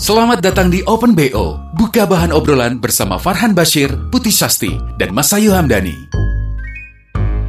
Selamat datang di Open BO. Buka bahan obrolan bersama Farhan Bashir, Putih Sasti, dan Masayu Hamdani.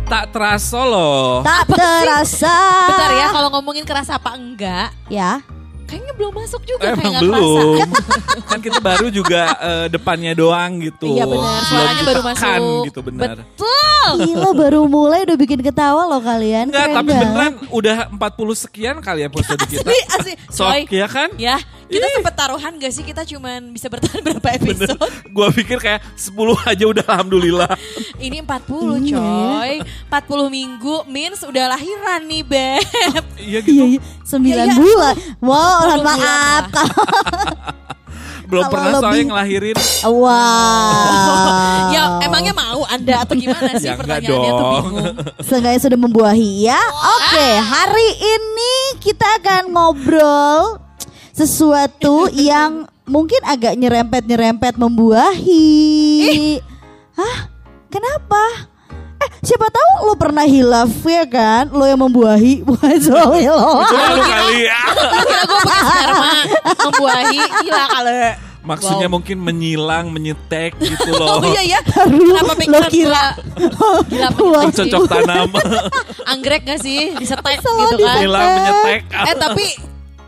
Tak terasa loh. Tak terasa. Bentar ya, kalau ngomongin kerasa apa enggak, Ya. kayaknya belum masuk juga kayak Emang nggak kerasa. belum. kan kita baru juga eh, depannya doang gitu. Iya benar, suaranya baru masuk. gitu benar. Betul. Gila baru mulai udah bikin ketawa loh kalian. Enggak, Keren tapi beneran udah 40 sekian kali ya episode kita. Asli, asli. Sok ya kan? ya kita sempet taruhan gak sih kita cuman bisa bertahan berapa episode? Gua pikir kayak 10 aja udah alhamdulillah. Ini 40 coy. 40 minggu means udah lahiran nih, Beb. Iya Iya, gitu. iya. Sembilan Iya, iya. bulan. Wow, mohon maaf. Belum kalau pernah soalnya lebih- ngelahirin. Wow. Ya emangnya mau Anda atau gimana sih Ya, pertanyaannya tuh bingung. Seenggaknya sudah membuahi ya. Oke, hari ini kita akan ngobrol sesuatu yang mungkin agak nyerempet-nyerempet membuahi. Hah? Kenapa? Eh, siapa tahu lo pernah hilaf ya kan? Lo yang membuahi bukan suami lo. Itu malu kali ya. Gue pakai sperma membuahi gila kali. Maksudnya mungkin menyilang, menyetek gitu loh. Oh iya ya. Baru Kenapa lo pikiran kira. gila Wah, Cocok tanam. anggrek gak sih disetek Selalu gitu kan? Menyilang, menyetek. Eh tapi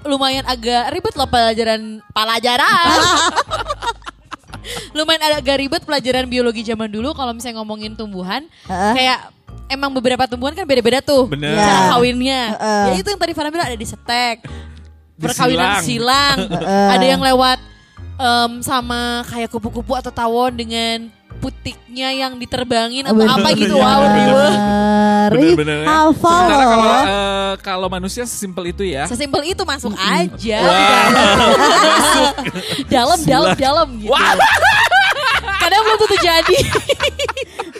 lumayan agak ribet loh pelajaran pelajaran. lumayan agak ribet pelajaran biologi zaman dulu kalau misalnya ngomongin tumbuhan Heeh. kayak emang beberapa tumbuhan kan beda-beda tuh Bener. cara Ya. kawinnya. Heeh. Ya itu yang tadi Farah bilang ada disetek. Perkawinan Disilang. silang. Heeh. ada yang lewat em, sama kayak kupu-kupu atau tawon dengan putiknya yang diterbangin atau apa gitu wow. Bener. Bener-bener ya. Hafal Sementara kalau loh. eh, kalau manusia sesimpel itu ya. Sesimpel itu masuk aja. Dalam dalam dalam gitu. Kadang belum tentu jadi.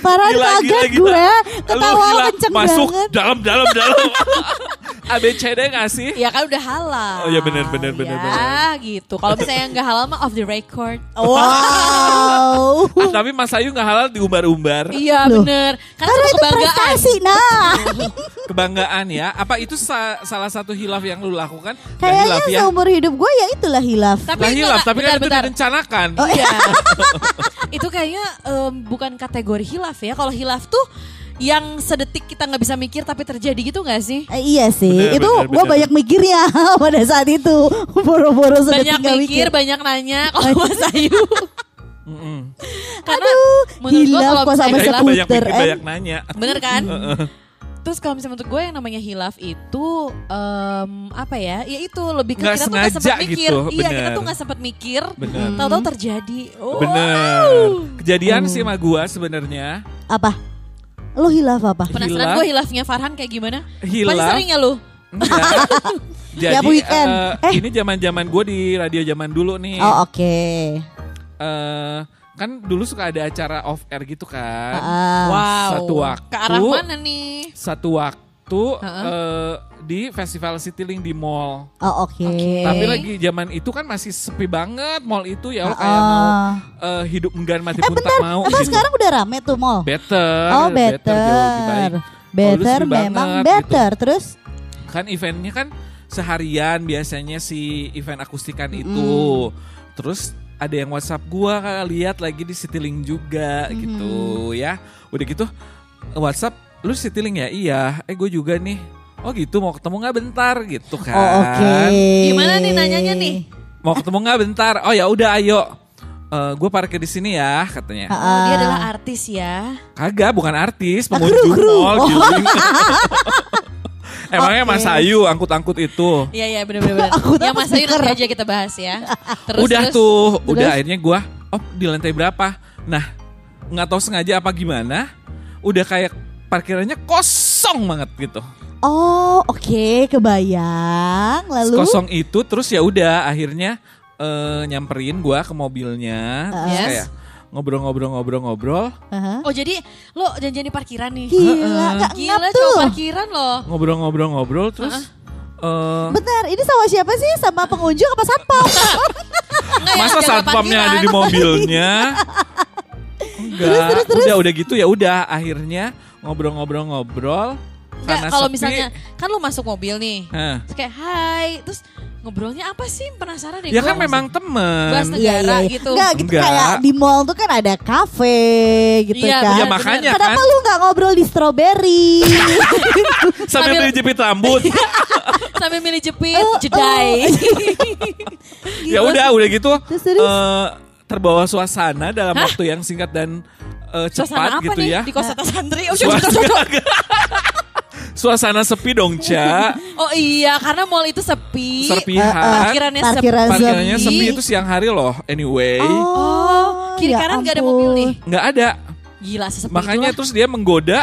Gila, kaget gue. Ketawa kenceng Masuk banget. dalam dalam dalam. ABCD gak sih? ya kan udah halal. Oh, iya, bener, bener, bener, ya, bener. gitu. Kalau misalnya nggak halal mah off the record. Wow. Ah, tapi Mas Ayu gak halal diumbar-umbar. Iya Loh. bener. Karena, Karena itu kebanggaan. prestasi nah. Kebanggaan ya. Apa itu sa- salah satu hilaf yang lu lakukan? Gak Kayaknya hilaf ya? seumur hidup gue ya itulah hilaf. Tapi itu hilaf, nggak- tapi kan itu direncanakan. Iya. itu kayaknya em, bukan kategori hilaf ya. Kalau hilaf tuh yang sedetik kita nggak bisa mikir tapi terjadi gitu nggak sih? Eh, iya sih, Bener, itu gue banyak mikirnya pada saat itu. Boro-boro sedetik Banyak nggak mikir, banyak nanya kalau Mas Ayu. Karena Aduh, menurut gua hilaf kalau sama Banyak, hilaf, banyak Skuter, mikir, em. banyak nanya. bener kan? Terus kalau misalnya menurut gue yang namanya hilaf itu em, apa ya? Ya itu lebih ke Nggak kita tuh nggak sengaja sempat mikir. gitu, Iya kita tuh nggak sempat mikir. Bener. Tahu-tahu terjadi. Oh. Bener. Kejadian sih sama gua sebenarnya. Apa? Lo hilaf apa? Penasaran gue hilafnya Farhan kayak gimana? Hilaf. Paling sering ya lu? Enggak. Jadi Tiap weekend. eh, Eh. ini zaman-zaman gue di radio zaman dulu nih. Oh oke. Eh, kan dulu suka ada acara off air gitu kan. Ah. Wow. Satu waktu. Ke arah mana nih? Satu waktu Heeh. eh, di festival Citylink di mall. Oh oke. Oke. Tapi lagi zaman itu kan masih sepi banget mall itu ya Ah, Allah, kayak mau eh, hidup enggan mati Eh pun bentar, tak mau apa gitu. sekarang udah rame tuh mall? Better. Oh jauh lebih baik. better. Kalau dulu Better sepi memang banget gitu. better. Terus? kan eventnya kan seharian biasanya si event akustikan itu terus ada yang WhatsApp gua kan lihat lagi di Citylink juga gitu ya udah gitu WhatsApp lu Citylink ya iya eh gue juga nih oh gitu mau ketemu nggak bentar gitu kan Oh oke. Gimana nih nanyanya nih? mau ketemu nggak bentar oh ya udah ayo gue parkir di sini ya katanya Ah, Oh, dia adalah artis ya. kagak bukan artis pengunjung kru, kru. mall Oh. giling. Emangnya Oke. Mas Ayu angkut-angkut itu Iya iya benar-benar. Tahu Mas Ayu nanti aja kita bahas ya. Terus udah terus. tuh, udah Terus? akhirnya gua oh di lantai berapa? Nah, nggak tahu sengaja apa gimana, udah kayak parkirannya kosong banget gitu. Oh oke kebayang. Lalu? Kosong itu terus ya udah akhirnya eh, nyamperin gue ke mobilnya, terus Yes. kayak ngobrol-ngobrol-ngobrol-ngobrol, Aha. Oh jadi lo janjian di parkiran nih? Gila, gak Gila cowok parkiran loh. ngobrol-ngobrol-ngobrol, terus eh, Bentar, ini sama siapa sih? Sama pengunjung apa satpam? Masa satpamnya ada di mobilnya? Enggak, udah udah gitu ya udah akhirnya ngobrol-ngobrol-ngobrol. Karena kalau misalnya kan lo masuk mobil nih. Hah. Terus kayak hai, terus ngobrolnya apa sih? Penasaran deh. Ya gua. kan memang Bahas temen. negara gitu. Enggak gitu Enggak. kayak di mall tuh kan ada kafe gitu Iya, kan. Ya benar, makanya Kenapa kan lu nggak ngobrol di strawberry? sambil Sambil- beli jepit rambut. Sambil milih jepit, jedai. ya udah udah gitu Terus, terus? eh, terbawa suasana dalam waktu yang singkat dan eh, cepat Suasana apa gitu nih ya. di koseta santri? Oh, Suasana, suasana sepi dong, Ca. oh iya, karena mall itu sepi. Serpihan. Parkirannya sepi. Parkiran Parkirannya sepi. sepi itu siang hari loh. Anyway, Oh, kiri ya kanan gak ada ampun. mobil nih. nggak ada. Gila sesepi Makanya itulah. terus dia menggoda.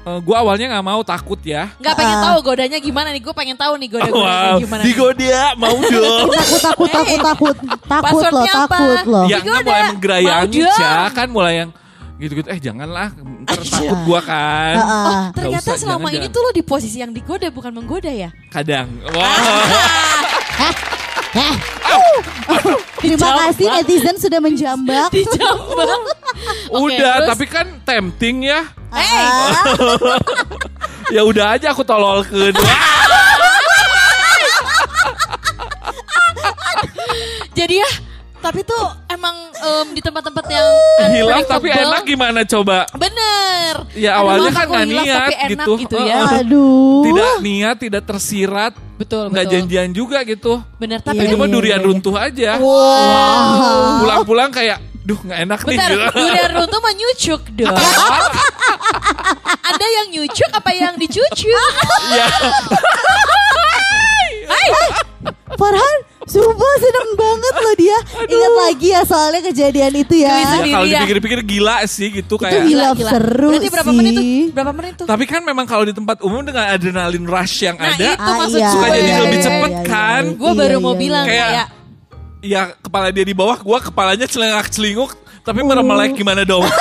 Eh, gua awalnya nggak mau takut ya. Nggak pengen Ah. tahu godanya gimana nih. Gue pengen tahu nih goda Wow, gimana. nih. digoda mau dong. Takut takut takut takut takut loh takut loh. yang Digoda. mulai menggerayangi. Ca kan mulai yang gitu-gitu. Eh janganlah, ntar takut gua kan. Heeh. Oh, ternyata usah, selama jangan, ini jangan. tuh lo di posisi yang digoda bukan menggoda ya? Kadang. Ah. Wah. Terima kasih netizen sudah menjambak. Dijambak. Udah, terus? tapi kan tempting ya. Hey, Ya udah aja aku tololkeun. jadi ya, tapi tuh emang em, di tempat-tempat yang Hilaf tapi enak gimana coba? Bener. Ya, awalnya kan nggak niat tapi enak gitu. gitu, ya. Aduh. Tidak niat, tidak tersirat, Betul, nggak betul. janjian juga gitu. Bener, tapi Itu mah iya, durian iya. runtuh aja. Wow. Pulang-pulang kayak, duh nggak enak nih. Bentar, durian runtuh mah nyucuk dong. Anda yang nyucuk apa yang dicucuk? Ya, Farhan, sumpah seneng banget loh dia. Ingat lagi ya soalnya kejadian itu ya. Ya kalau ya. dipikir-pikir gila sih gitu Itu kayak. gila seru Berarti berapa sih. menit tuh? Berapa menit tuh? Tapi kan memang kalau di tempat umum dengan adrenalin rush yang Nah, ada, itu maksud iya, suka gue. jadi iya, lebih iya, cepet iya, kan. iya, Gue iya, baru iya, mau iya. bilang Kayak- kayak ya kepala dia di bawah, gua kepalanya celengak celinguk, tapi meremelek gimana dong?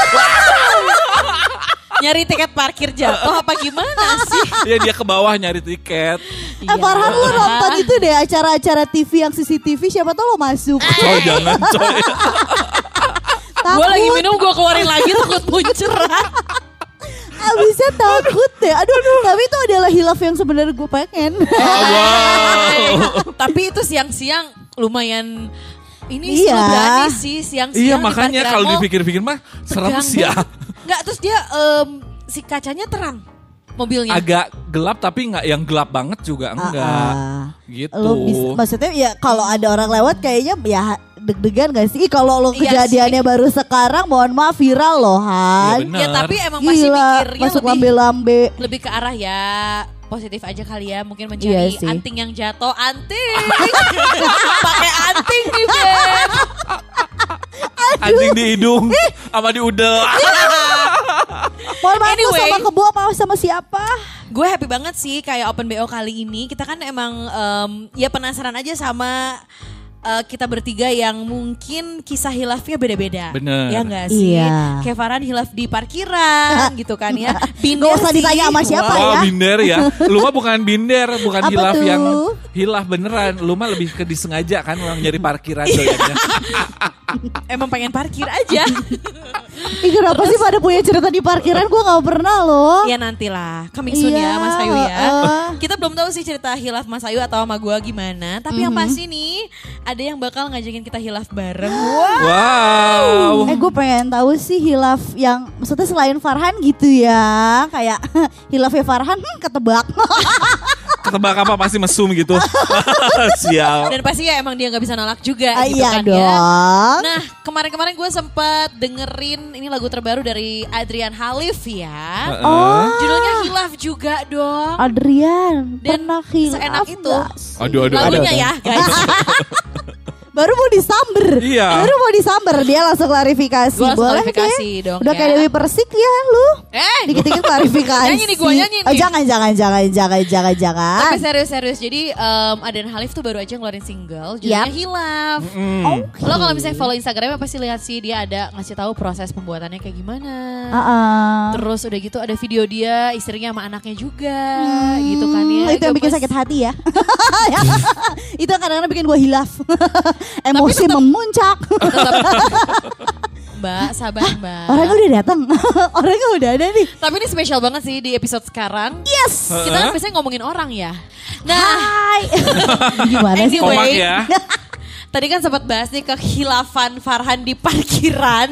nyari tiket parkir jatuh apa gimana sih? ya dia ke bawah nyari tiket. Eh Farhan lu nonton itu deh acara-acara TV yang CCTV siapa tau lo masuk. Coy jangan coy. Gue lagi minum gue keluarin lagi takut muncrat. Abisnya takut deh. Aduh, tapi itu adalah hilaf yang sebenarnya gue pengen. wow. Tapi itu siang-siang lumayan ini Iya. iya. berani sih siang-siang Iya makanya kalau dipikir-pikir mah serem sih ya. Banget. Nggak terus dia em, si kacanya terang mobilnya. Agak gelap tapi nggak yang gelap banget juga enggak. Ah, Gitu. Lo bisa, maksudnya ya kalau ada orang lewat kayaknya ya deg-degan gak sih? Ih, Kalau lo Iya kejadiannya baru sekarang mohon maaf viral loh Iya Han. benar. Ya tapi emang Gila, mikirnya masuk lebih lambe-lambe. lebih ke arah ya positif aja kali ya mungkin Iya mencari sih. anting yang jatuh anting pakai anting nih Beb Anjing di hidung sama di udel. Anyway. sama kebo apa sama siapa? gue happy banget sih kayak open bo kali ini kita kan emang em, ya penasaran aja sama eh, kita bertiga yang mungkin kisah hilafnya beda-beda Bener. ya nggak sih Iya. kayak Farhan hilaf di parkiran gitu kan ya Binder Gak usah ditanya sama siapa oh ya. binder ya. Lu mah bukan binder, bukan Apa hilaf tuh? yang hilaf beneran. Lu mah lebih ke disengaja kan orang nyari parkiran doyannya. emang pengen parkir aja Ih, kenapa sih pada punya cerita di parkiran? Gue gak pernah loh. ya nantilah coming soon Iya, ya Mas Ayu ya heeh. kita belum tahu sih cerita hilaf Mas Ayu atau sama gue gimana tapi yang Mhm. pasti nih ada yang bakal ngajakin kita hilaf bareng wow. Eh gue pengen tahu sih hilaf yang maksudnya selain Farhan gitu ya kayak hilafnya Farhan hmm, ketebak. Ketebak apa pasti mesum gitu. Sial. dan pasti ya emang dia nggak bisa nolak juga Ah, gitu iya kan ya dong. Nah kemarin-kemarin gue sempat dengerin ini lagu terbaru dari Adrian Halif ya. Oh, Judulnya Hilaf juga dong. Adrian Dan pernah hilaf seenak itu. Aduh aduh aduh. Lagunya ya guys. Baru mau disamber. Iya. Baru mau disamber dia langsung klarifikasi. Gua langsung Boleh klarifikasi kayak- dong, Udah ya. kayak Dewi Persik ya lu. Eh, Dikit-dikit klarifikasi. Nyanyi nih, gua nyanyi Oh, nih. jangan jangan jangan jangan jangan jangan. Tapi serius-serius, jadi um, Aden Halif tuh baru aja ngeluarin single, judulnya Yap. Hilaf. Oke. Lo kalau misalnya follow Instagramnya pasti lihat sih dia ada ngasih tahu proses pembuatannya kayak gimana. Uh-uh. Terus udah gitu ada video dia istrinya sama anaknya juga, gitu kan ya. Hmm, itu yang bikin sakit hati ya. itu yang kadang-kadang bikin gue hilaf. Emosi memuncak. Mbak, sabar mbak. Orangnya udah datang. Orangnya udah ada nih. Tapi ini spesial banget sih di episode sekarang. Yes. Kita kan biasanya ngomongin orang ya. Nah, Hai. Gimana sih? Anyway. Ya. Tadi kan sempat bahas nih kehilafan Farhan di parkiran.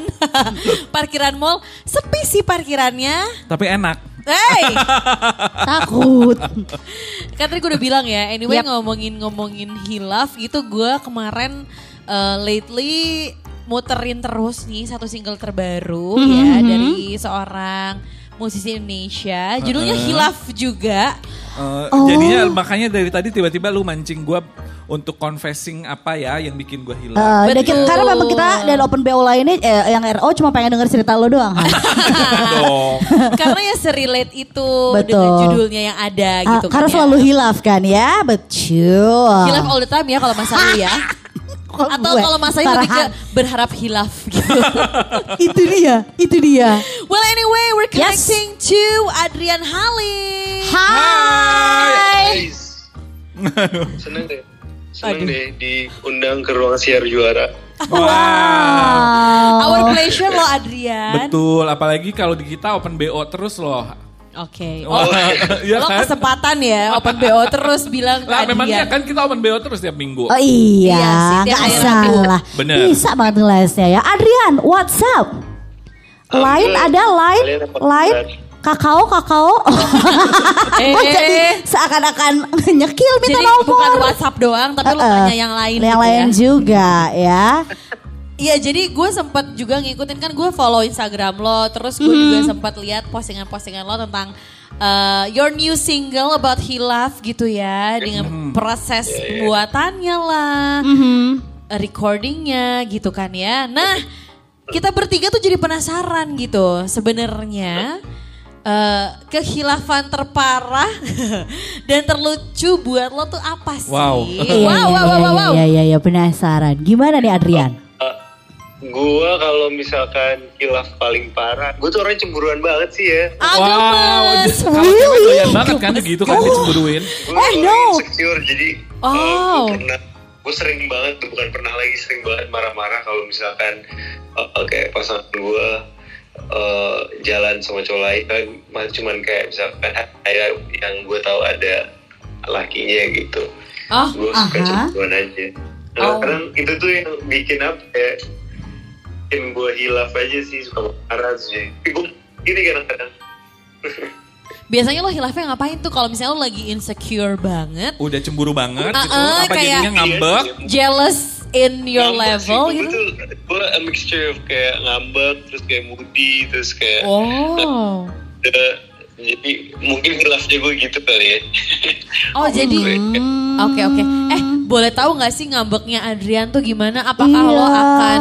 parkiran mall. Sepi sih parkirannya. Tapi enak. Hey, Takut. kan tadi gue udah bilang ya. Anyway Yap. ngomongin-ngomongin hilaf gitu gue kemarin uh, lately muterin terus nih satu single terbaru ya dari seorang musisi Indonesia. Judulnya Hilaf juga. Eh, Oh. Jadinya makanya dari tadi tiba-tiba lu mancing gue untuk confessing apa ya yang bikin gue hilang. Eh, Betul. kita- karena memang kita dan open BO lainnya eh, yang RO cuma pengen denger cerita lo doang. Dong. Karena ya serelate itu Betul. dengan judulnya yang ada Ah, gitu karena kan ya. selalu hilaf kan ya, betul. Hilaf all the time ya kalau Mas Ayu ya. Atau gue? kalau Mas Ayu lebih ke berharap hilaf gitu. itu dia, itu dia. well anyway, we're Yes. connecting to Adrian Halim. Hai. Guys. Seneng deh. Seneng deh diundang ke ruang siar juara. Wow. Our pleasure loh Adrian. Betul, apalagi kalau di kita open BO terus loh. Oke. Wah, Oh, iya lo kan? kesempatan ya open BO terus bilang ke Lah memangnya Adrian. kan kita open BO terus tiap minggu. Oh Iya iya, salah. Bener. Bisa banget ngelesnya ya. Adrian, what's up? Lain ada lain, lain? Kakao kakao. Eh, jadi seakan-akan nyekil minta Jadi nomor. bukan WhatsApp doang tapi lo Eh, eh. tanya yang lain Yang gitu lain ya. juga ya. Iya jadi gue sempat juga ngikutin kan gue follow Instagram lo terus gue juga sempat lihat postingan-postingan lo tentang uh, your new single about hilaf gitu ya dengan proses pembuatannya lah, uh, recordingnya gitu kan ya. Nah kita bertiga tuh jadi penasaran gitu sebenarnya. Uh, kehilafan terparah dan terlucu buat lo tuh apa sih? Wow. wow, wow, wow, wow, wow. Iya iya iya penasaran. Gimana nih Adrian? Uh, gua kalau misalkan kilaf paling parah, gue tuh orang cemburuan banget sih ya. Ah, Wow, gemes. kalau cewek doyan banget kan gitu kan dicemburuin. Gue Oh, no. insecure jadi uh, Oh. gue pernah gue sering banget tuh bukan pernah lagi sering banget marah-marah kalau misalkan uh, kayak pasangan gue uh, jalan sama cowok lain kan cuman kayak misalkan kayak yang gue tahu ada lakinya gitu Oh, gue suka aha. cemburuan aja nah, Oh. kadang itu tuh yang bikin apa ya bikin gue hilaf aja sih suka marah jadi gue gini kadang-kadang Biasanya lo hilafnya ngapain tuh kalau misalnya lo lagi insecure banget, Udah cemburu banget gitu. Uh-uh, Apa kayak- jadinya ngambek? jealous in your Ngambek level sih, gitu? Gue tuh gue a mixture of kayak ngambek, terus kayak moody, terus kayak Oh. ada- jadi mungkin hilafnya gue gitu kali ya. Oh jadi Oke oke. Eh boleh tahu nggak sih ngambeknya Adrian tuh gimana? Apakah Iya. lo akan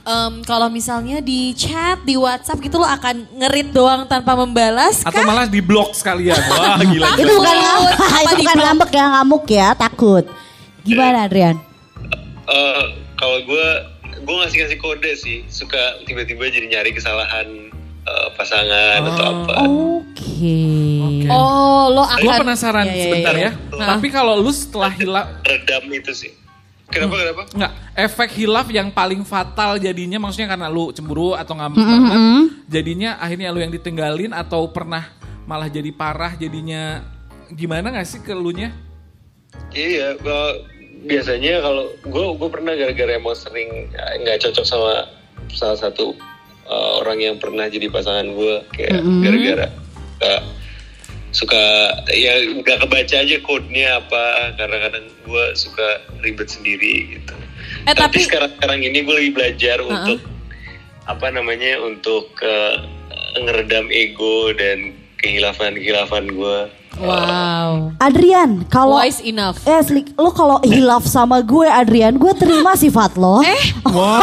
em, kalau misalnya di chat di WhatsApp gitu lo akan ngerit doang tanpa membalas Atau kah? malah di blok sekalian. Wah gila. Itu bukan ngambek, itu bukan ngambek ya, ngamuk ya, takut. Gimana Adrian? Eh, kalau gue gue ngasih ngasih kode sih, suka tiba-tiba jadi nyari kesalahan eh, pasangan atau apa. Oke. Oke. Oh lo akan. Gue penasaran Iya, iya, sebentar iya. ya. Tapi kalau lu setelah hilaf, Redam itu sih. Kenapa kenapa? Enggak, efek hilaf yang paling fatal jadinya maksudnya karena lu cemburu atau ngambek banget, jadinya akhirnya lu yang ditinggalin atau pernah malah jadi parah jadinya gimana gak sih ke lu nya? Iya, kalau biasanya kalau gue gue pernah gara-gara emang sering eh, nggak cocok sama salah satu eh, orang yang pernah jadi pasangan gue kayak gara-gara nggak suka ya nggak kebaca aja code-nya apa karena kadang gue suka ribet sendiri gitu. Eh, tapi tapi- sekarang sekarang ini gue lagi belajar untuk apa namanya untuk eh, ngeredam ego dan kehilafan kehilafan gue. Wow. Adrian, kalau Wise enough. Eh, asli, lo kalau hilaf sama gue Adrian, gue terima sifat lo. Eh, Wow,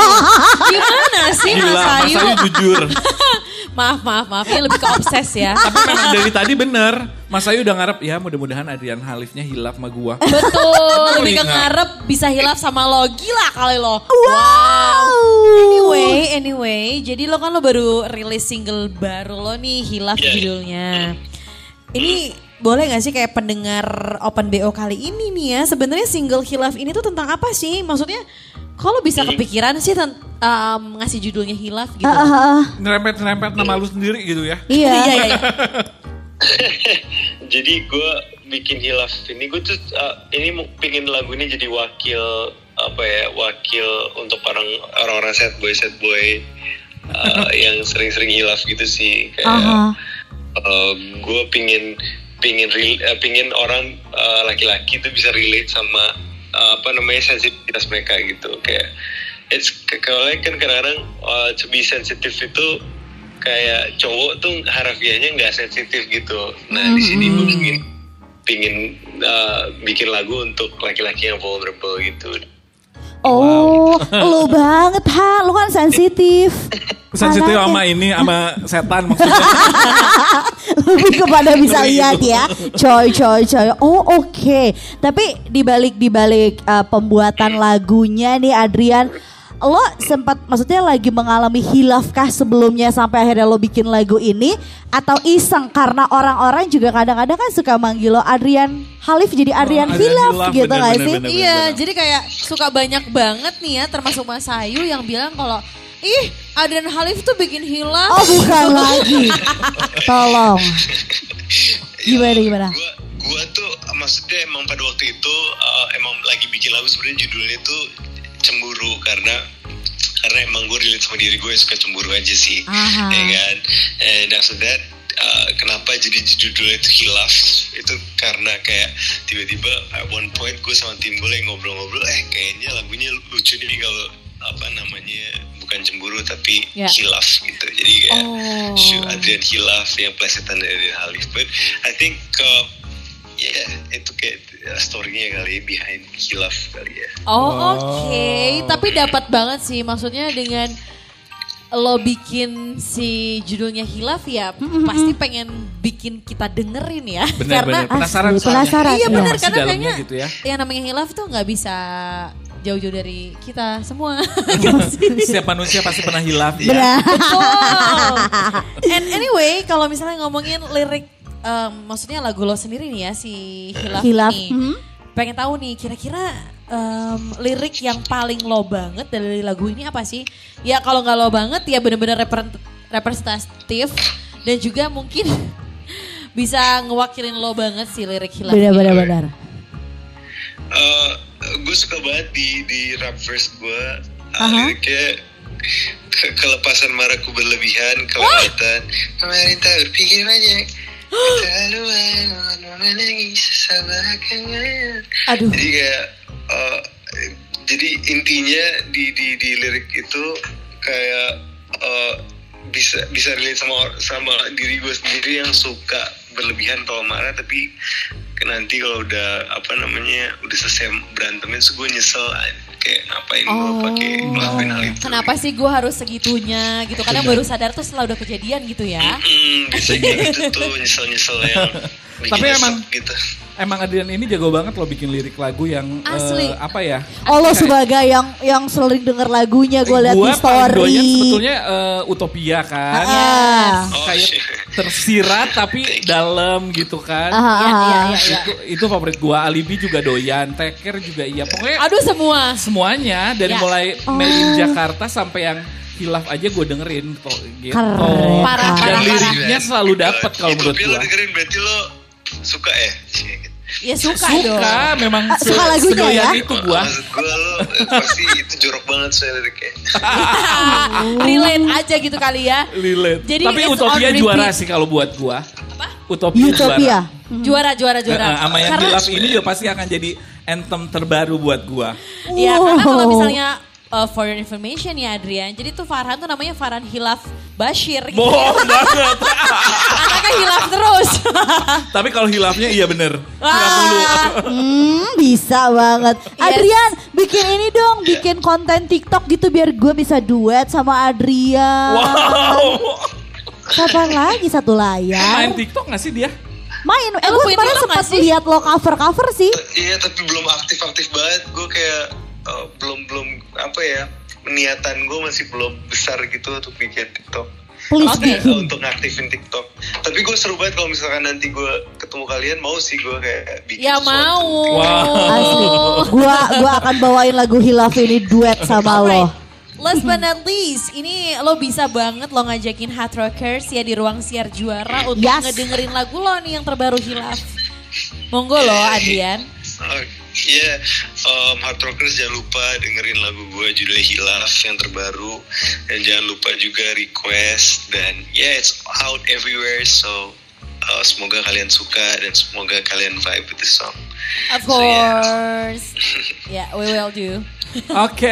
gimana sih gila, Mas Mas Ayu? Ayu jujur. maaf, maaf, maaf. Ini lebih ke obses ya. Tapi memang dari tadi bener. Mas Ayu udah ngarep, ya mudah-mudahan Adrian Halifnya hilaf sama gua. Betul, lebih ke ngarep bisa hilaf sama lo. Gila kali lo. Wow. Anyway, anyway, jadi lo kan lo baru rilis single baru lo nih, Hilaf Iya. judulnya. Ini boleh gak sih kayak pendengar Open BO kali ini nih ya, sebenarnya single Hilaf ini tuh tentang apa sih? Maksudnya, kalau bisa kepikiran sih ten- um, ngasih judulnya Hilaf gitu. Ah, ah, ah. Nyerempet-nyerempet nama lu sendiri gitu ya. Iya. Iya, iya, iya. Jadi gue bikin hilaf ini gue tuh uh, ini pingin lagu ini jadi wakil apa ya wakil untuk orang orang-orang sad boy sad boy uh, yang sering-sering hilaf gitu sih kayak Aha. gue pingin pingin uh, pingin orang uh, laki-laki tuh bisa relate sama uh, apa namanya sensitivitas mereka gitu kayak it's kalau kan kadang-kadang uh, to be sensitive itu kayak cowok tuh harafiahnya nggak sensitif gitu. Nah di sini gue pingin pingin uh, bikin lagu untuk laki-laki yang vulnerable gitu. Oh, lo banget ha, lo kan sensitif. Sensitif sama ini, sama setan maksudnya. Lebih kepada bisa lihat ya, coy, coy, coy. Oh oke, tapi dibalik dibalik uh, pembuatan lagunya nih Adrian, lo sempat maksudnya lagi mengalami hilafkah sebelumnya sampai akhirnya lo bikin lagu ini atau iseng karena orang-orang juga kadang-kadang kan suka manggil lo Adrian Halif jadi Adrian Adrian Hilaf Hilaf, gitu bener, gak bener, sih? bener. Iya, jadi kayak suka banyak banget nih ya, termasuk Mas Ayu yang bilang kalau ih Adrian Halif tuh bikin hilaf. Oh bukan lagi, tolong. Gimana gimana? Gua gua tuh maksudnya emang pada waktu itu uh, emang lagi bikin lagu sebenarnya judulnya tuh cemburu karena karena emang gue relate sama diri gue suka cemburu aja sih, Aha. ya kan? And after that uh, kenapa jadi judulnya itu hilaf itu karena kayak tiba-tiba at one point gue sama tim gue ngobrol-ngobrol eh kayaknya lagunya lucu nih kalau apa namanya bukan cemburu tapi Ya. hilaf gitu jadi kayak Oh. shoot Adrian Hilaf yang plesetan dari Adrian Halif but I think uh, ya itu kayak story-nya kali ya, behind Hilaf kali ya Oh oke, tapi dapat banget sih maksudnya dengan lo bikin si judulnya hilaf ya pasti pengen bikin kita dengerin ya Bener, karena bener. Penasaran Asli, soalnya. penasaran. iya benar karena kayaknya gitu ya. yang namanya hilaf tuh nggak bisa jauh-jauh dari kita semua. Setiap manusia pasti pernah hilaf. ya. Benar. Betul. And anyway, kalau misalnya ngomongin lirik, em, maksudnya lagu lo sendiri nih ya si Hilaf, Hilaf, nih. mhm. Pengen tahu nih, kira-kira em, lirik yang paling lo banget dari lagu ini apa sih? Ya kalau nggak lo banget ya bener-bener repre- representatif dan juga mungkin bisa ngewakilin lo banget sih lirik Hilaf. Benar ini. benar uh, gue suka banget di di rap verse gue uh, Aha. liriknya ke- kelepasan marahku berlebihan kelewatan kemarin tak berpikir banyak menangis Aduh. jadi kayak uh, jadi intinya di di di lirik itu kayak uh, bisa bisa relate sama sama diri gue sendiri yang suka berlebihan kalau marah tapi nanti kalau udah apa namanya udah selesai berantemin terus gue nyesel kayak ngapain gue pakai ngelakuin hal itu? Kenapa sih gue harus segitunya gitu? Kadang baru sadar tuh setelah udah kejadian gitu ya. Hmm, biasanya gitu tuh nyesel-nyesel yang Tapi emang- gitu Emang Adrian ini jago banget loh bikin lirik lagu yang eh, Asli. apa ya? Oh lo sebagai yang yang sering denger lagunya gue liat Gua di story. doyan sebetulnya eh, Utopia kan. Ah. oh Kayak tersirat tapi dalam gitu kan. Ah, ah, Iya, ah. iya, iya, iya. Itu, itu favorit gua. Alibi juga doyan. Teker juga iya. Pokoknya Aduh semua. semuanya dari Ya. mulai Made in Jakarta sampai yang hilaf aja gue dengerin kok gitu. Keren. Parah, Dan parah, liriknya selalu dapat kalau Itu menurut dengerin berarti lo suka ya gitu. Ya suka, dong. Suka, memang Ah, se- suka lagunya ya? itu gua. maksud gue lo pasti itu jorok banget saya liriknya Relate aja gitu kali ya. Relate. Jadi Tapi Utopia juara sih kalau buat gua. Apa? Utopia, Utopia. juara. Juara, juara, juara. Eh, eh, sama yang Karena- hilaf ini juga pasti akan jadi anthem terbaru buat gua. Ya karena kalau misalnya uh, for your information ya Adrian. Jadi tuh Farhan tuh namanya Farhan Hilaf Bashir. Gitu. Bohong banget. Anaknya hilaf terus. Tapi kalau hilafnya iya bener. Hilaf dulu. Hmm, bisa banget. Adrian, bikin ini dong, bikin konten TikTok gitu biar gue bisa duet sama Adrian. Wow. Kapan lagi satu layar? Main TikTok gak sih dia? Main. Eh, Eh, lu gue kemarin sempat lihat lo cover-cover sih. Iya tapi belum aktif-aktif banget. Gue kayak eh, belum belum apa ya niatan gue masih belum besar gitu untuk bikin TikTok. Please Oke. bikin. untuk ngaktifin TikTok. Tapi gue seru banget kalau misalkan nanti gue ketemu kalian mau sih gue kayak bikin ya mau. Wow. Asli. Gua gua akan bawain lagu Hilaf ini duet sama lo. Last but not least, ini lo bisa banget lo ngajakin Hard Rockers ya di ruang siar juara untuk Yes. ngedengerin lagu lo nih yang terbaru hilaf. Monggo lo Adian. Oh, Iya, um, Hard Rockers jangan lupa dengerin lagu gue judulnya Hilaf yang terbaru dan jangan lupa juga request dan ya it's out everywhere so uh, semoga kalian suka dan semoga kalian vibe with the song. Of So, yeah. course. Ya, we will do. Oke.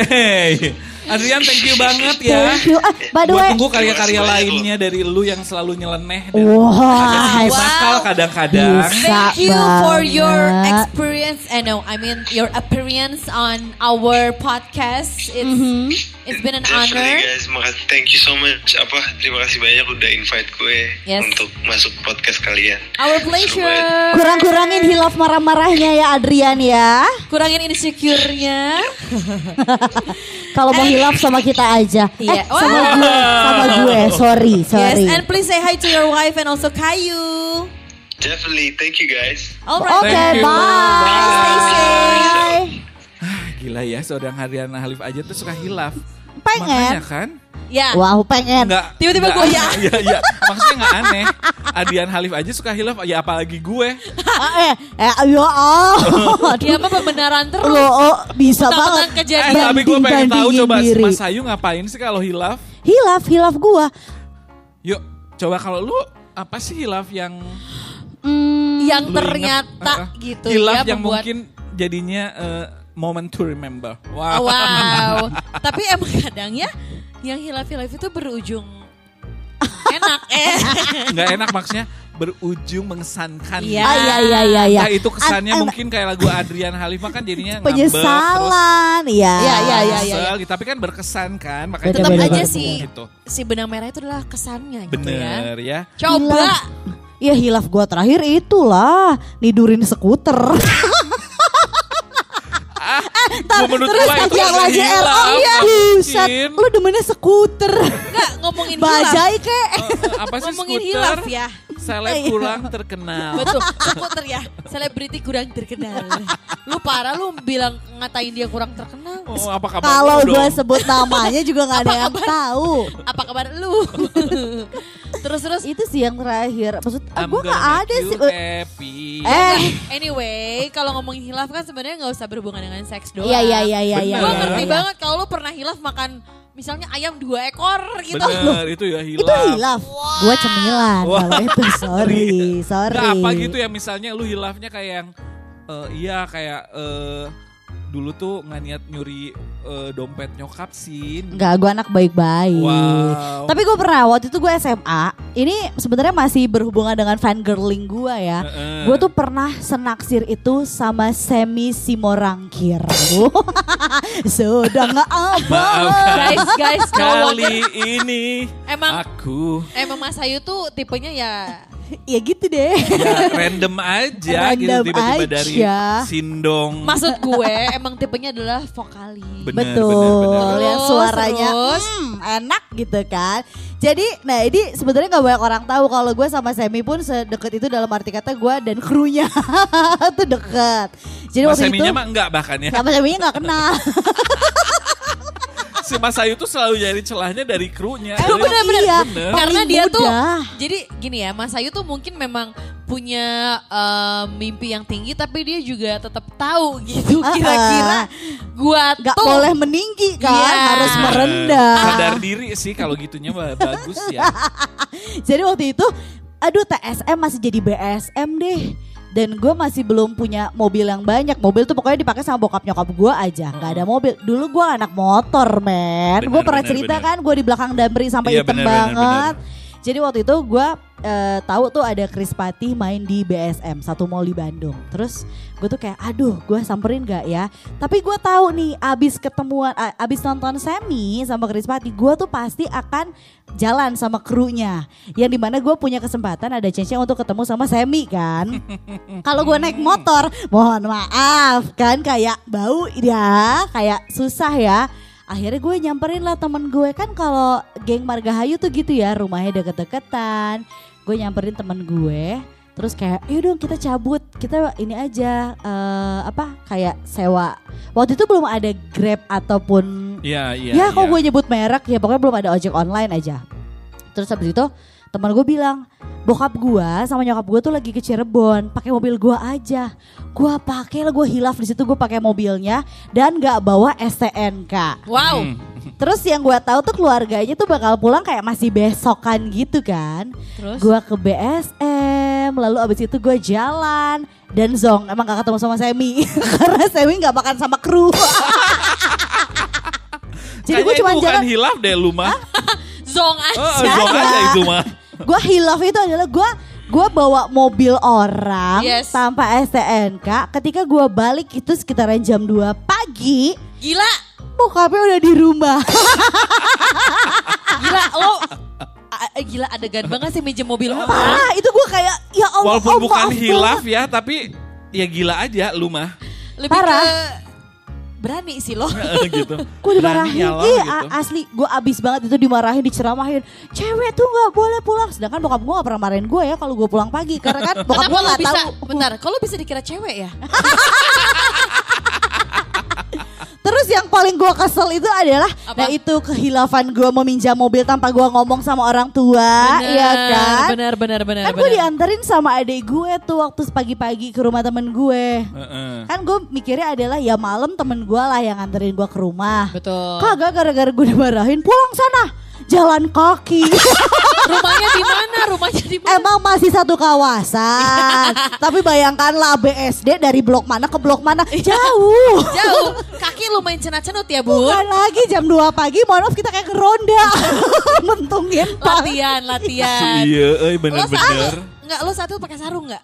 Adrian thank you banget ya. Thank you. Ah, by the Gue way, tunggu karya-karya lainnya dari lu yang selalu nyeleneh dan agak Wow. kadang-kadang. Bisa. Thank you for your banget. experience. I know, I mean your appearance on our podcast. It's Mm-hmm. it's been an Definitely honor. guys, makasih, thank you so much. Apa terima kasih banyak udah invite gue Yes. untuk masuk podcast kalian. Our pleasure. banget. kurang-kurangin hilaf marah-marahnya ya Adrian ya. Kurangin insecure-nya. Kalau mau hilaf sama kita aja. Iya. Eh, sama gue, sama gue. Sorry, Yes, sorry. and please say hi to your wife and also Kayu. Definitely, thank you guys. Alright. Oke, Thank you. bye. Stay safe. Gila ya seorang Hariana Halif aja tuh suka hilaf. Pengen. Makanya kan? Ya. Wow, pengen. Enggak. Tiba-tiba gue ya. Iya, iya. Maksudnya enggak aneh. Adian Halif aja suka hilaf, ya apalagi gue. Ah, eh, eh, ayo, oh. Dia mah pembenaran terus. Lo, oh, bisa Tentang banget. Eh, kejadian. tapi gue pengen tahu coba diri. Mas Ayu ngapain sih kalau hilaf? Hilaf, hilaf gua. Yuk, coba kalau lu apa sih hilaf yang Hmm, yang ternyata ingat? Uh-uh. gitu hilaf ya yang membuat mungkin jadinya eh, moment to remember. Wow. Wow. Tapi emang kadang ya yang hilaf-hilaf itu berujung enak eh. Nggak enak maksudnya berujung mengesankan. Iya. Ah, iya, iya, iya, iya. Nah itu kesannya An- an- mungkin kayak lagu Adrian Halifah kan jadinya penyesalan, ya. Iya, iya, iya, terus iya. kesel gitu. Tapi kan berkesan kan, makanya Tetap beda, aja beda, sih gitu. si benang merah itu adalah kesannya gitu ya. Bener ya. Coba Ya hilaf gua terakhir itulah nidurin skuter. Gua menurut Terus gua itu yang lagi hilaf, LO ya nggak Buset, lu demennya skuter. enggak ngomongin hilaf. Bajai kek. Eh, apa sih Ngomongin skuter? hilaf ya. Seleb Iya. kurang terkenal. Betul, skuter ya. Selebriti kurang terkenal. Lu parah lu bilang ngatain dia kurang terkenal. Oh, apa kabar Kalau gue dong? sebut namanya juga nggak ada Apa yang tahu. Apa kabar lu? terus terus Itu sih yang terakhir. Maksud I'm gue nggak ada sih. happy. Eh, Anyway, kalau ngomongin hilaf kan sebenarnya nggak usah berhubungan dengan seks doang. iya iya iya iya. iya, Bener. Gue iya, ngerti iya. banget kalau lu pernah hilaf makan misalnya ayam dua ekor gitu. Bener, itu ya hilaf. Itu hilaf. Gue cemilan kalau itu. Sorry, sorry. Nggak apa gitu ya misalnya lu hilafnya kayak yang eh, iya kayak eh, dulu tuh nggak niat nyuri eh, dompet nyokap sih. Enggak, gue anak baik-baik. Wow. Tapi gue pernah waktu itu gue SMA. Ini sebenarnya masih berhubungan dengan fangirling gue ya. Heeh. Gue tuh pernah senaksir itu sama Semi Simorangkir. Sudah nggak apa. Guys, guys, Kali ini Emang- aku emang Mas Ayu tuh tipenya ya Ya gitu deh. ya random aja gitu Random tiba-tiba dari aja. Sindong. maksud gue emang tipenya adalah vokalis. Bener, Betul. bener, bener. Yang suaranya terus. hmm, enak gitu kan. Jadi, nah ini sebenarnya nggak banyak orang tahu kalau gue sama Semi pun sedekat itu dalam arti kata gue dan krunya tuh deket. Jadi Mas waktu itu Seminya mah enggak bahkan ya. sama Seminya nggak kenal. Si Mas Ayu tuh selalu nyari celahnya dari krunya. Emang Jadi- bener-bener. Iya. Bener. Karena dia tuh jadi gini ya, Mas Ayu tuh mungkin memang punya eh, mimpi yang tinggi tapi dia juga tetap tahu gitu Ah, kira-kira ah. gua Gak tuh boleh meninggi kan, Iya. harus Bener. merendah. Sadar diri sih kalau gitunya bagus ya. Jadi waktu itu, aduh TSM masih jadi BSM deh. Dan gue masih belum punya mobil yang banyak. Mobil tuh pokoknya dipakai sama bokap nyokap gue aja. Nggak ada mobil. Dulu gue anak motor, men. Gue pernah benar, cerita benar. kan, gue di belakang Damri sampai Iya, hitam benar, banget. Jadi waktu itu gue eh, tahu tuh ada Chris Patih main di BSM satu mall di Bandung. Terus gue tuh kayak, aduh, gue samperin gak ya? Tapi gue tahu nih, abis ketemuan, abis nonton semi sama Chris Patih, gue tuh pasti akan jalan sama krunya. Yang di mana gue punya kesempatan ada chance untuk ketemu sama Semi kan. Kalau gue naik motor, mohon maaf kan kayak bau ya, kayak susah ya. Akhirnya gue nyamperin lah temen gue kan kalau geng Margahayu tuh gitu ya rumahnya deket-deketan. Gue nyamperin temen gue, terus kayak, yuk dong kita cabut, kita ini aja eh, apa kayak sewa. Waktu itu belum ada Grab ataupun Iya, iya. ya kok iya. gue nyebut merek ya pokoknya belum ada ojek online aja. Terus habis itu teman gue bilang bokap gue sama nyokap gue tuh lagi ke Cirebon pakai mobil gue aja. Gue pakai lah gue hilaf di situ gue pakai mobilnya dan nggak bawa STNK. Wow. Hmm. Terus yang gue tahu tuh keluarganya tuh bakal pulang kayak masih besokan gitu kan. Terus? Gue ke BSM lalu abis itu gue jalan dan Zong emang gak ketemu sama Semi karena Semi nggak makan sama kru. Jadi gue cuma jalan hilaf deh lu mah. Zong aja. Oh, zong aja itu mah. Gue hilaf itu adalah gue gue bawa mobil orang Yes. tanpa STNK ketika gue balik itu sekitaran jam 2 pagi Gila. bokapnya udah di rumah Gila lo a- gila adegan banget sih minjem mobil orang. ah itu gue kayak ya Allah Walaupun oh, bukan maaf hilaf banget. ya, tapi ya gila aja lu mah. Lebih Parah. ke berani sih lo. gitu. gue dimarahin ya Ih, gitu. asli gue abis banget itu dimarahin diceramahin cewek tuh nggak boleh pulang sedangkan bokap gue gak pernah marahin gue ya kalau gue pulang pagi karena kan bokap gue bisa? tahu Bentar, kalau bisa dikira cewek ya? Terus yang paling gue kesel itu adalah Apa? Nah itu kehilafan gue meminjam mobil tanpa gue ngomong sama orang tua Iya kan Benar, benar, benar, Kan gue dianterin sama adik gue tuh waktu pagi-pagi ke rumah temen gue Heeh. Kan gue mikirnya adalah ya malam temen gue lah yang nganterin gue ke rumah Betul. Kagak gara-gara gue dimarahin pulang sana Jalan kaki Rumahnya di mana? Rumahnya di mana? Emang masih satu kawasan Tapi bayangkanlah BSD dari blok mana ke blok mana Jauh Jauh. Kaki lumayan cenat-cenut ya, Bun. Bukan lagi jam 2 pagi, mohon maaf kita kayak ke ronda. Mentungin. Latihan, latihan. Iya, saat bener-bener. Enggak, lo saat itu pakai sarung enggak?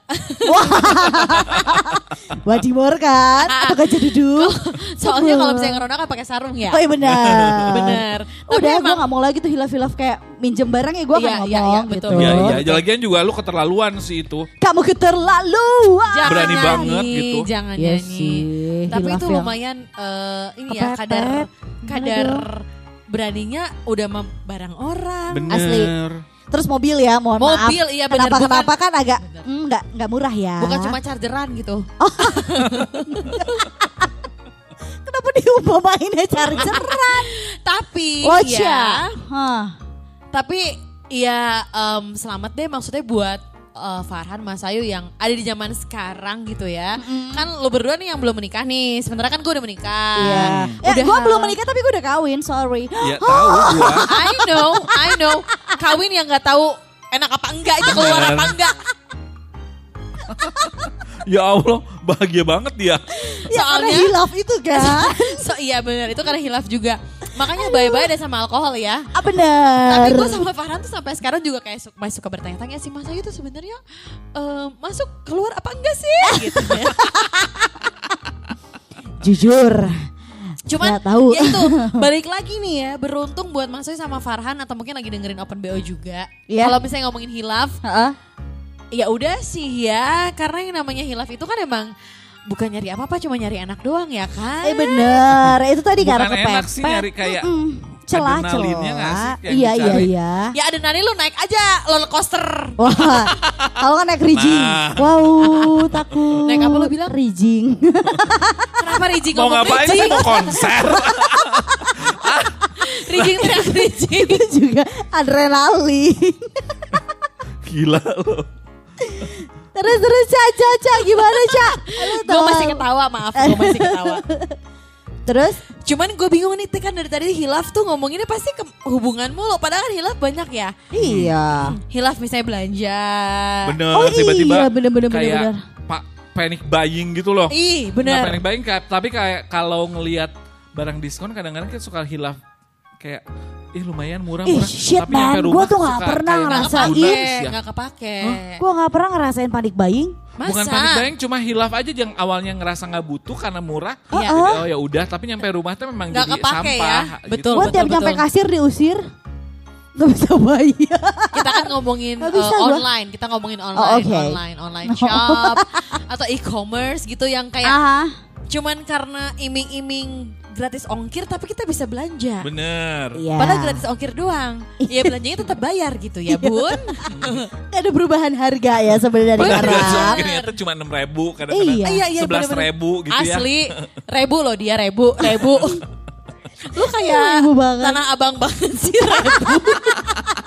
Wadimor kan? Atau gajah duduk? Soalnya kalau misalnya ngeronda kan pakai sarung ya. Oh iya benar. Bener. Tapi Udah gue emang- gak mau lagi tuh hilaf-hilaf kayak minjem barang ya gue akan Iya, ngomong iya, iya, betul, gitu. Iya, iya. Lagian juga lu keterlaluan sih itu. Kamu keterlaluan. Jangan Berani nyanyi, banget gitu. Jangan Iya nyanyi. sih, Tapi hilaf itu lumayan eh, ini ya kadar kadar beraninya udah sama barang orang. Bener. Asli. Terus mobil ya, mohon maaf. Mobil, iya benar. Kenapa Bukan- kenapa kan agak mm, nggak nggak murah ya. Bukan cuma chargeran gitu. Kenapa diumpamainnya chargeran? Tapi Watcha. ya, Hah. tapi ya em, selamat deh maksudnya buat eh, Farhan Mas Ayu yang ada di zaman sekarang gitu ya. Kan lo berdua nih yang belum menikah nih. Sementara kan gue udah menikah. Iya. Ya, Udah gue belum menikah tapi gue udah kawin, sorry. Ya tahu gua. I know, I know. Kawin yang nggak tahu enak apa enggak itu keluar apa enggak. Ya Allah, bahagia banget dia. Ya karena Soalnya- hilaf itu kan. So iya benar itu karena hilaf juga. Makanya bye-bye deh sama alkohol ya. ah bener. Tapi gue sama Farhan tuh sampai sekarang juga kayak su- masih suka bertanya-tanya sih Mas Ayu tuh sebenarnya eh, masuk keluar apa enggak sih gitu ya. Jujur. Cuman Nggak tahu. ya itu balik lagi nih ya beruntung buat Mas Ayu sama Farhan atau mungkin lagi dengerin Open BO juga. Iya. Kalau misalnya ngomongin hilaf, Heeh. ya udah sih ya karena yang namanya hilaf itu kan emang bukan nyari apa-apa cuma nyari anak doang ya kan. Eh bener. Itu tadi Bukan karena enak kepepet. sih nyari kayak celah nggak sih celah. yang Iya iya iya. Ya ada nani lu naik aja roller coaster. Wah, kalau kan naik rijing. Nah. Wow, takut. Naik apa lu bilang? Rijing. Kenapa Rijing Mau ngapain sih? Rijing? Mau konser? Rijing teriak Rijing. Itu juga adrenalin. Gila lo. Terus terus Caca, Caca gimana Caca? gue masih ketawa maaf gue masih ketawa. Terus Cuman gue bingung nih kan dari tadi hilaf tuh ngomonginnya pasti ke hubungan mulu. Padahal kan hilaf banyak ya. iya. Hilaf misalnya belanja. Bener, Oh tiba-tiba iya, bener, bener, bener, kayak bener. Pak panic buying gitu loh. Ih, Nggak bener. panic buying tapi kayak kalau ngelihat barang diskon kadang-kadang kita suka hilaf kayak ih lumayan murah Ih, murah shit, tapi nyampe man. rumah Gua tuh nggak suka pernah ngerasain. lunas Kepake, ya. nggak kepake. Gue gak pernah ngerasain panik buying. Masa? Bukan panic buying cuma hilaf aja yang awalnya ngerasa nggak butuh karena murah. Iya. Jadi, oh ya udah tapi nyampe rumah tuh memang Nggak jadi kepake sampah. ya. gitu. Betul. Gue tiap nyampe kasir diusir. Gak bisa bayar. Kita kan ngomongin uh, online, kita ngomongin Oh, online, oke. online, online shop atau e-commerce gitu yang kayak Aha. cuman karena iming-iming gratis ongkir tapi kita bisa belanja. Bener. Iya. Padahal gratis ongkir doang. Ya belanjanya tetap bayar gitu ya, Bun. Gak ada perubahan harga ya sebenarnya dari Padahal gratis orang. ongkir ternyata cuma enam ribu kadang-kadang Iya. Iya, iya, sebelas ribu gitu ya. Asli, rebu loh dia rebu, rebu. Lu kayak tanah abang banget sih rebu.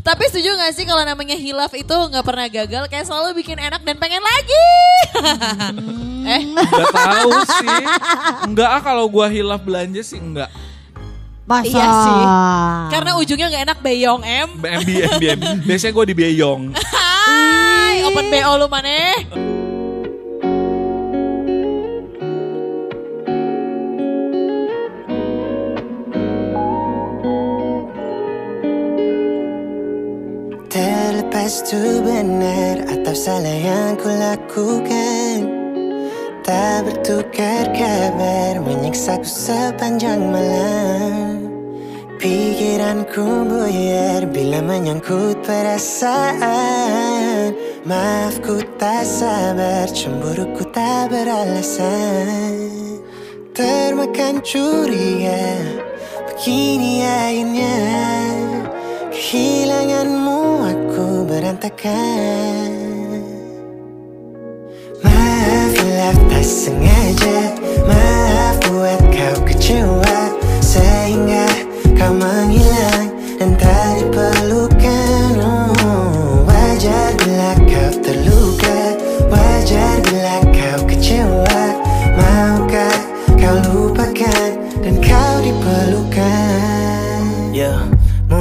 Tapi setuju gak sih kalau namanya hilaf itu nggak pernah gagal, kayak selalu bikin enak dan pengen lagi. eh, Gak tahu sih. Enggak ah kalau gua hilaf belanja sih enggak. Masa? Iya sih. karena ujungnya nggak enak beyong em. MB, MB, MB. Biasanya gue di Beyong. Hai, open BO lu maneh. Terlepas tu benar atau salah yang kulakukan Tak bertukar kabar menyiksaku sepanjang malam. Pikiranku buyar bila menyangkut perasaan. Maaf ku tak sabar, cemburuku tak beralasan. Termakan curiga, begini akhirnya Kehilanganmu aku berantakan. Maaf hilaf tak sengaja. Maaf buat kau kecewa. Sehingga kau menghilang Dan tak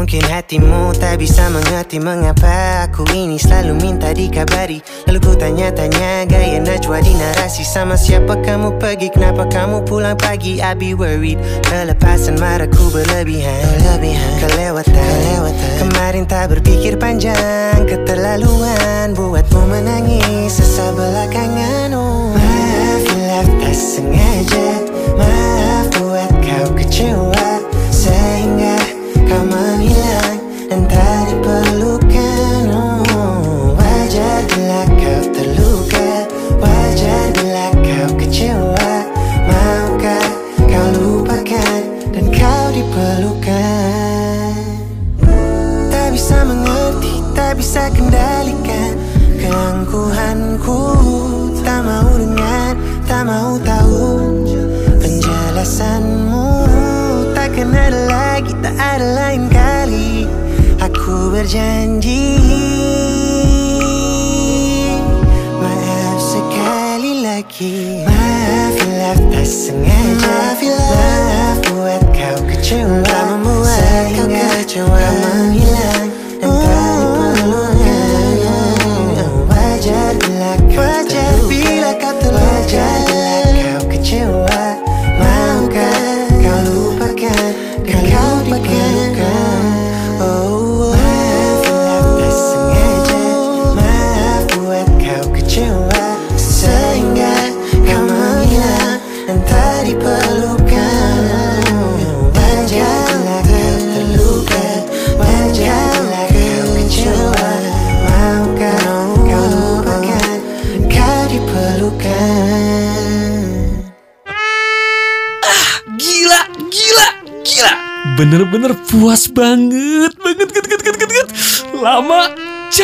Mungkin hatimu tak bisa mengerti mengapa aku ini selalu minta dikabari. Lalu ku tanya-tanya gaya najwa di narasi. Sama siapa kamu pergi, kenapa kamu pulang pagi? I be worried, kelepasan marahku berlebihan. Berlebihan, kelewatan, kelewatan. Kemarin tak berpikir panjang, keterlaluan Buatmu menangis. Sesa belakangan oh. Maaf hilaf tak sengaja. Maaf buat kau kecewa kau berjanji. Maaf sekali lagi. Maaf hilaf tak sengaja. Maaf buat kau kecewa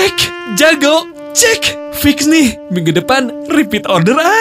cek, jago, cek. Fix nih, minggu depan repeat order ah.